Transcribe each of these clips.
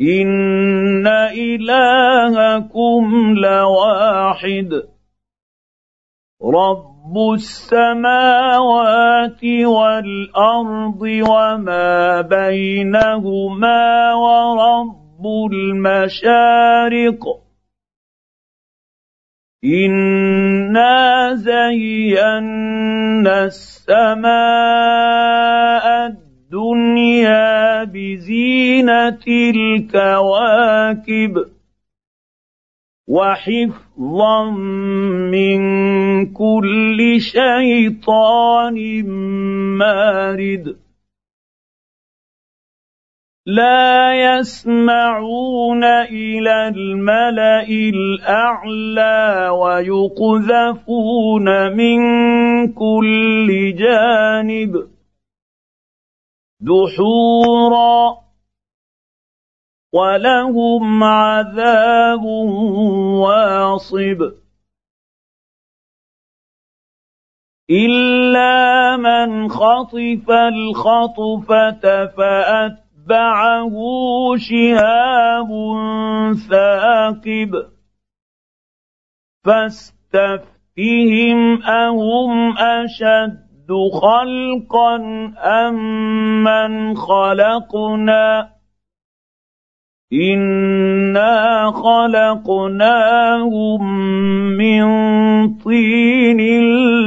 ان الهكم لواحد رب السماوات والارض وما بينهما ورب المشارق انا زينا السماء بزينه الكواكب وحفظا من كل شيطان مارد. لا يسمعون إلى الملأ الأعلى ويقذفون من كل جانب دحورا. ولهم عذاب واصب. الا من خطف الخطفه فاتبعه شهاب ثاقب. فاستفتهم اهم اشد خلقا أم من خلقنا انا خلقناهم من طين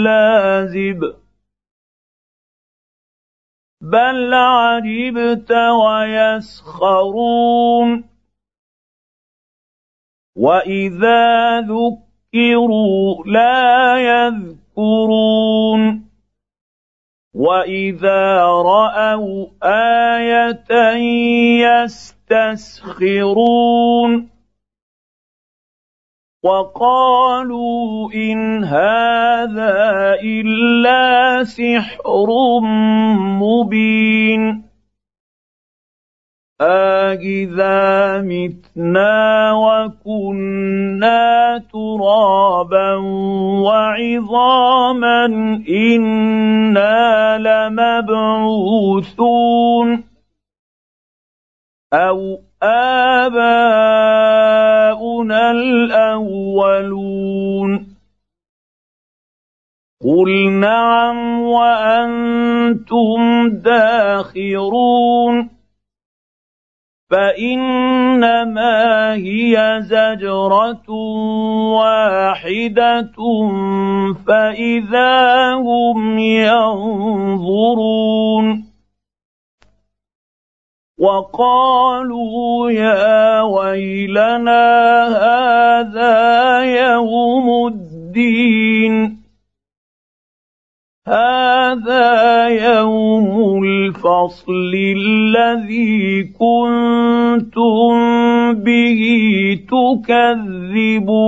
لازب بل عجبت ويسخرون واذا ذكروا لا يذكرون واذا راوا إيه يستسخرون وقالوا إن هذا إلا سحر مبين. أإذا متنا وكنا ترابا وعظاما إنا لمبعوثون. أو آباؤنا الأولون قل نعم وأنتم داخرون فانما هي زجره واحدة فاذا هم ينظرون وقالوا يا ويلنا هذا يوم الدين. هذا يوم الفصل الذي كنتم به تكذبون.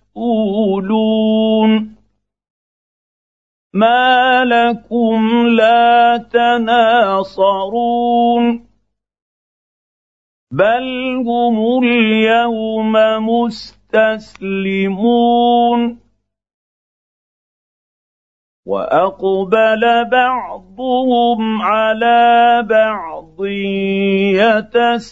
مسئولون ما لكم لا تناصرون بل هم اليوم مستسلمون وأقبل بعضهم على بعض يتساءلون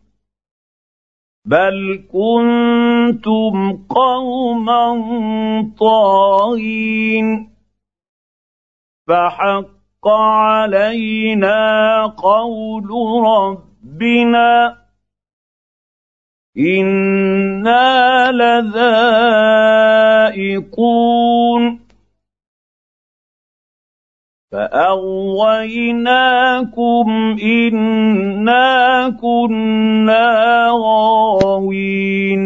بل كنتم قوما طاغين فحق علينا قول ربنا أنا لذائقون فاغويناكم انا كنا غاوين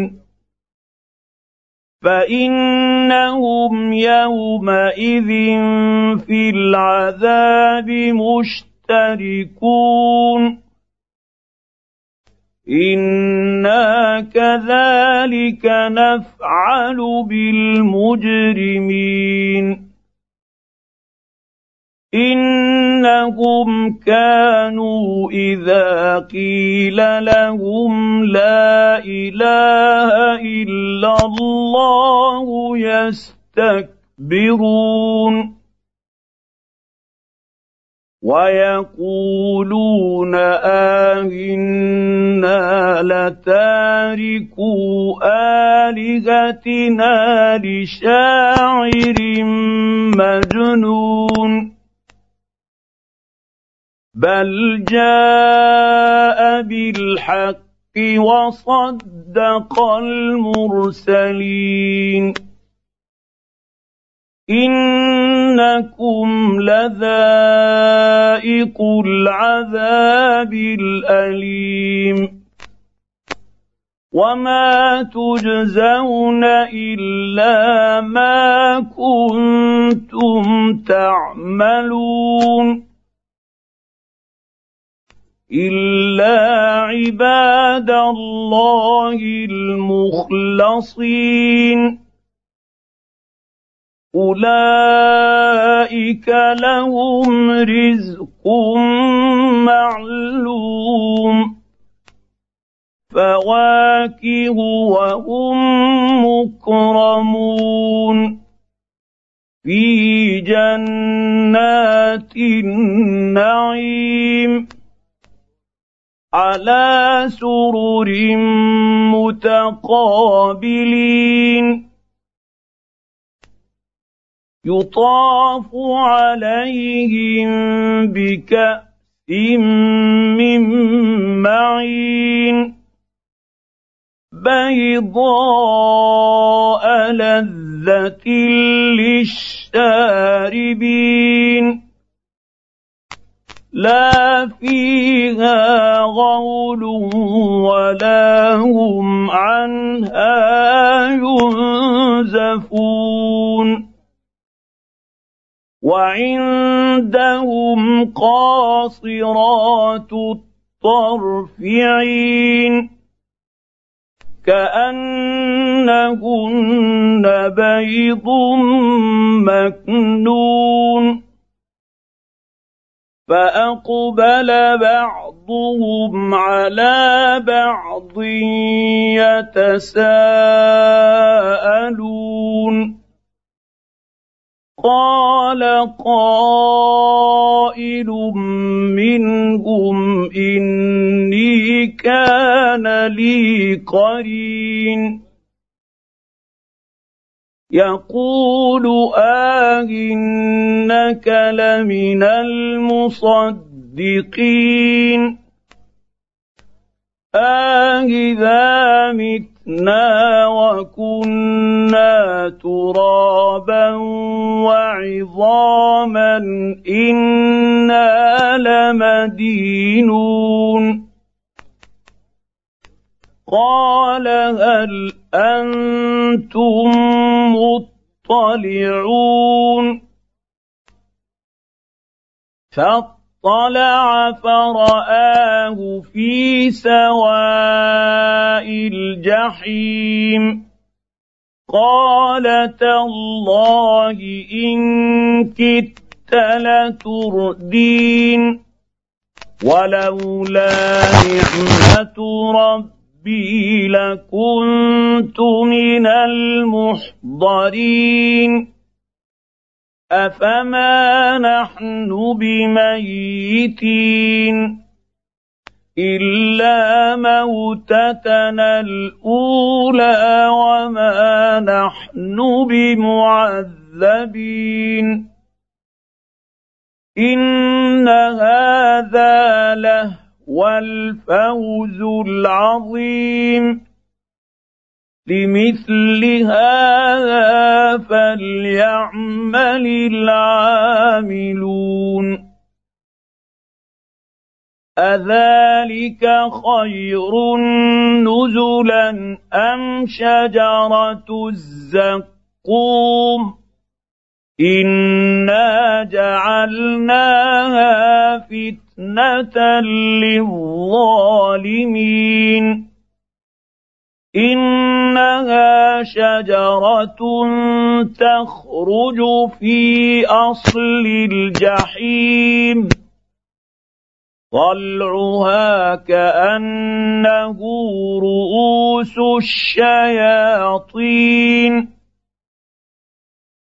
فانهم يومئذ في العذاب مشتركون أنا كذلك نفعل بالمجرمين انهم كانوا إذا قيل لهم لا إله إلا الله يستكبرون ويقولون آهنا لتاركوا آلهتنا لشاعر مجنون بل جاء بالحق وصدق المرسلين انكم لذائق العذاب الاليم وما تجزون الا ما كنتم تعملون الا عباد الله المخلصين اولئك لهم رزق معلوم فواكه وهم مكرمون في جنات النعيم على سرر متقابلين. يطاف عليهم بكأس من معين. بيضاء لذة للشاربين. لا فيها غول ولا هم عنها ينزفون. وعندهم قاصرات الطرف عين كأنهن بيض مكنون. فأقبل بعضهم على بعض يتساءلون. قال قائل منهم إني كان لي قرين. يقول آه إنك لمن المصدقين آه إذا متنا وكنا ترابا وعظاما إنا لمدينون قال هل أنتم مطلعون. فاطلع فرآه في سواء الجحيم. قال تالله إن كدت لتردين. ولولا نعمة ربي لكنت من المحضرين افما نحن بميتين الا موتتنا الاولى وما نحن بمعذبين ان هذا لهو الفوز العظيم. لمثل هذا فليعمل العاملون. أذلك خير نزلا أم شجرة الزقوم؟ إنا جعلناها فتنه للظالمين انها شجره تخرج في اصل الجحيم طلعها كانه رؤوس الشياطين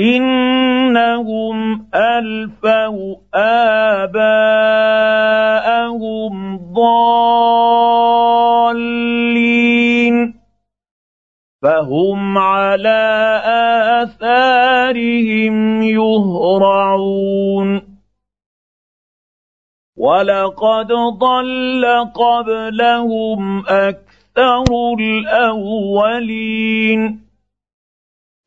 إنهم ألفوا آباءهم ضالين. فهم على آثارهم يهرعون. ولقد ضل قبلهم أكثر الأولين.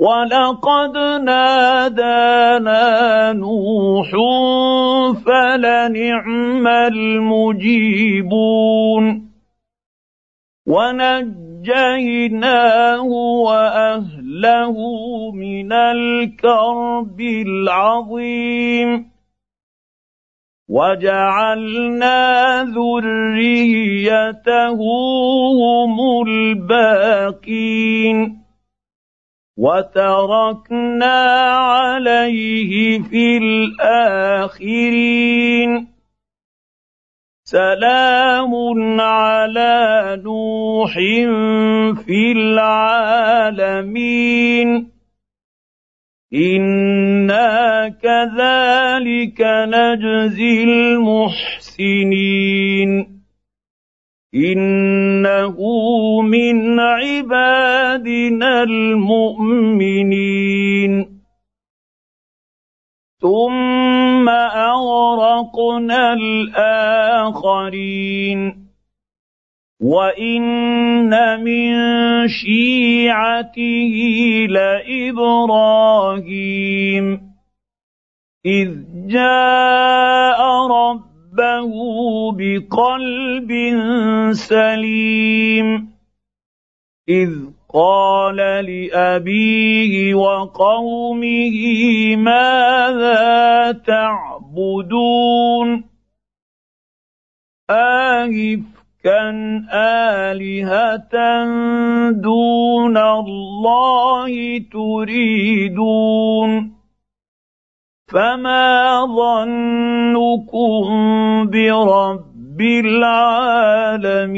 ولقد نادانا نوح فلنعم المجيبون ونجيناه واهله من الكرب العظيم وجعلنا ذريته هم الباقين وتركنا عليه في الآخرين. سلام على نوح في العالمين. إنا كذلك نجزي المحسنين. انه من عبادنا المؤمنين. ثم اغرقنا الاخرين. وان من شيعته لابراهيم. اذ جاء ربه بقلب سليم. إذ قال لأبيه وقومه ماذا تعبدون؟ آهفكا آلهة دون الله تريدون؟ فما ظنكم برب العالمين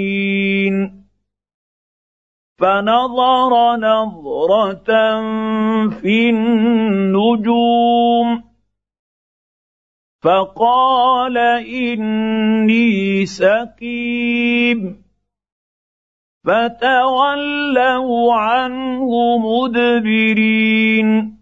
فنظر نظره في النجوم فقال اني سقيم فتولوا عنه مدبرين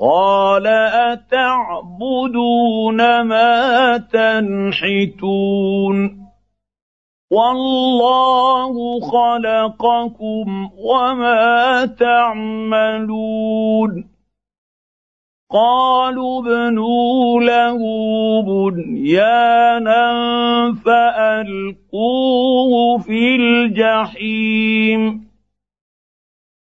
قال أتعبدون ما تنحتون. والله خلقكم وما تعملون. قالوا ابنوا له بنيانا فألقوه في الجحيم.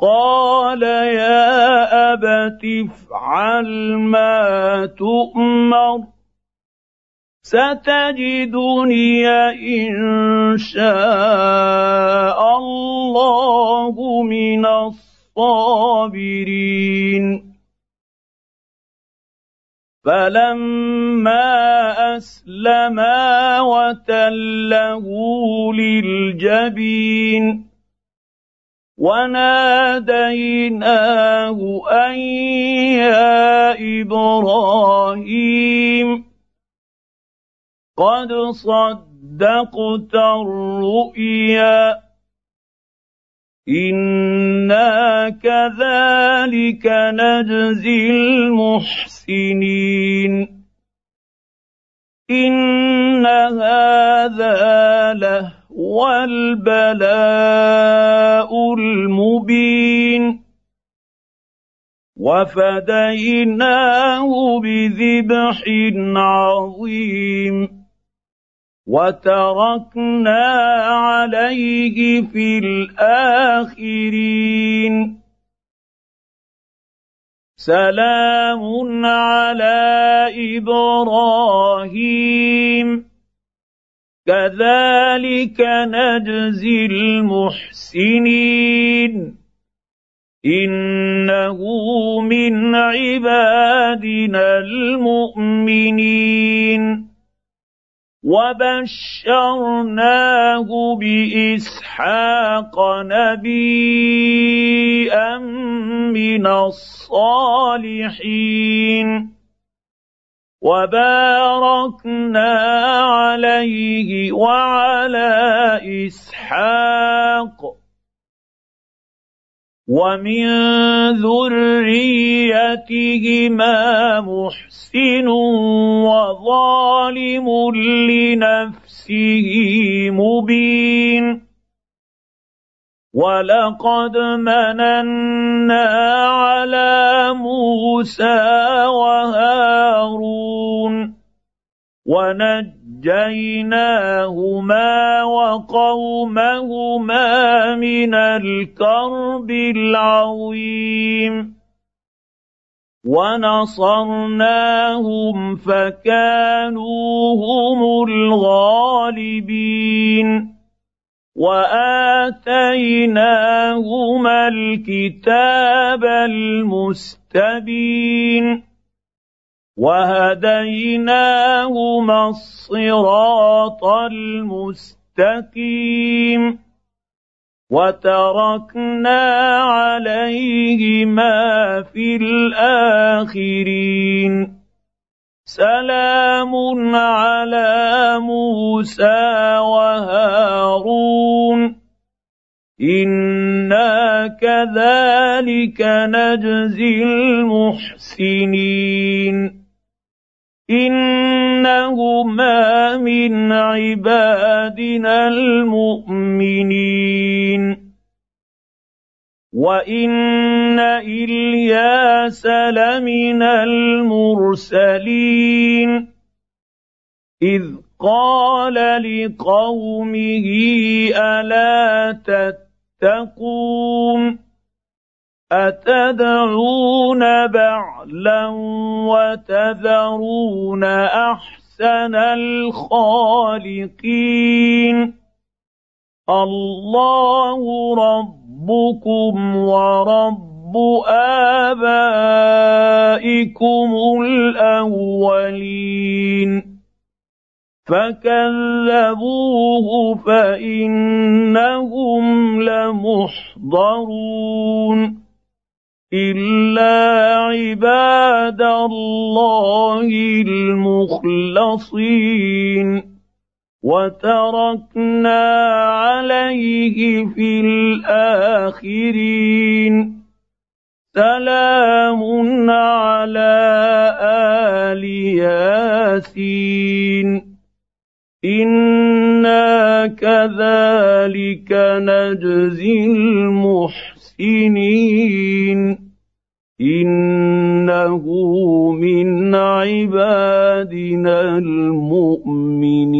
قال يا أبت افعل ما تؤمر ستجدني إن شاء الله من الصابرين. فلما أسلما وتله للجبين وناديناه أن يا إبراهيم قد صدقت الرؤيا إنا كذلك نجزي المحسنين. إن هذا لهو البلاء المبين وفديناه بذبح عظيم وتركنا عليه في الآخرين. سلام على إبراهيم. كذلك نجزي المحسنين. إنه من عبادنا المؤمنين. وبشرناه بإسحاق نبيا من الصالحين. وباركنا عليه وعلى إسحاق ومن ذريتهما محسن وظالم لنفسه مبين ولقد مننا على موسى وهارون ونجيناهما وقومهما من الكرب العظيم ونصرناهم فكانوا هم الغالبين وآتيناهما الكتاب المستبين وهديناهما الصراط المستقيم وتركنا عليهما في الآخرين سلام على موسى وهارون. أنا كذلك نجزي المحسنين. انهما من عبادنا المؤمنين. وان الياس لمن المرسلين اذ قال لقومه الا تتقون اتدعون بعلا وتذرون احسن الخالقين الله ربكم ورب آبائكم الأولين. فكذبوه فإنهم لمحضرون. إلا عباد الله المخلصين. وتركنا عليه في الاخرين سلام على ال ياسين أنا كذلك نجزي المحسنين انه من عبادنا المؤمنين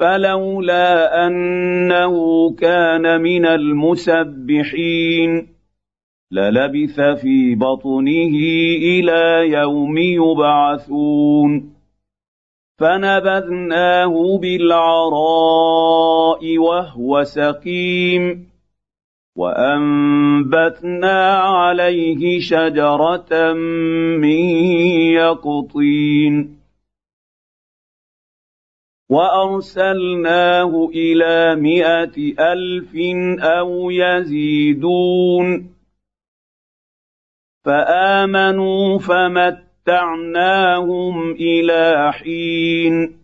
فلولا أنه كان من المسبحين للبث في بطنه إلى يوم يبعثون فنبذناه بالعراء وهو سقيم وأنبتنا عليه شجرة من يقطين وأرسلناه إلى مائه ألف أو يزيدون. فآمنوا فمتعناهم إلى حين.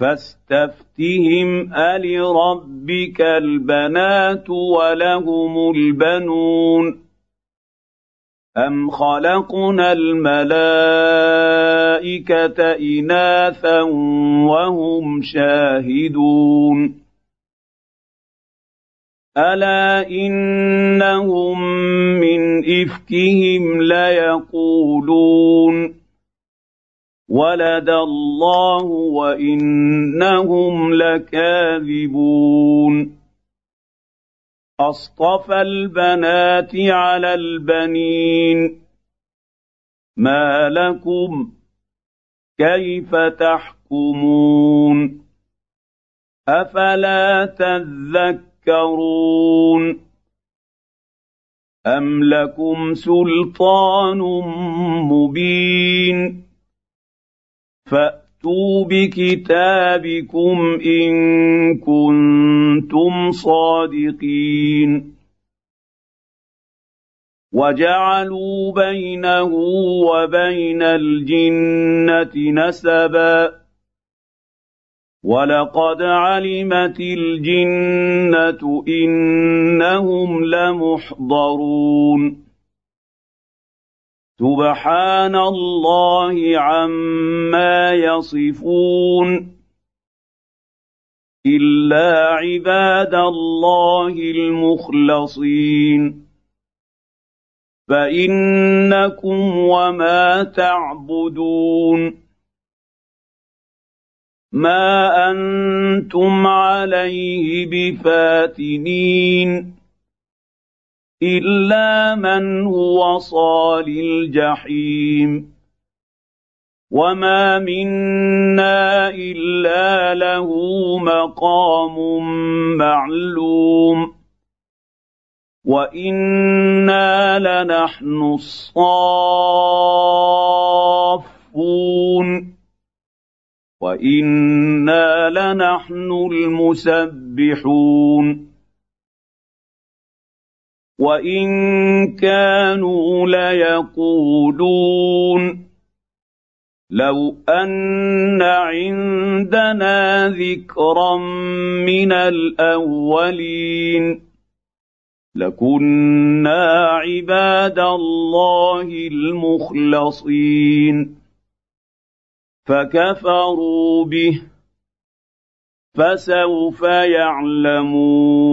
فاستفتهم ألربك البنات ولهم البنون. ام خلقنا الملائكه اناثا وهم شاهدون الا انهم من افكهم ليقولون ولد الله وانهم لكاذبون اصطفى البنات على البنين ما لكم كيف تحكمون افلا تذكرون ام لكم سلطان مبين فاتوا بكتابكم ان كنتم صادقين وجعلوا بينه وبين الجنه نسبا ولقد علمت الجنه انهم لمحضرون سبحان الله عما يصفون الا عباد الله المخلصين فانكم وما تعبدون ما أنتم عليه بفاتنين الا من هو صال الجحيم وما منا الا له مقام معلوم وأنا لنحن الصافون وأنا لنحن المسبحون وان كانوا ليقولون لو ان عندنا ذكرا من الاولين لكنا عباد الله المخلصين فكفروا به فسوف يعلمون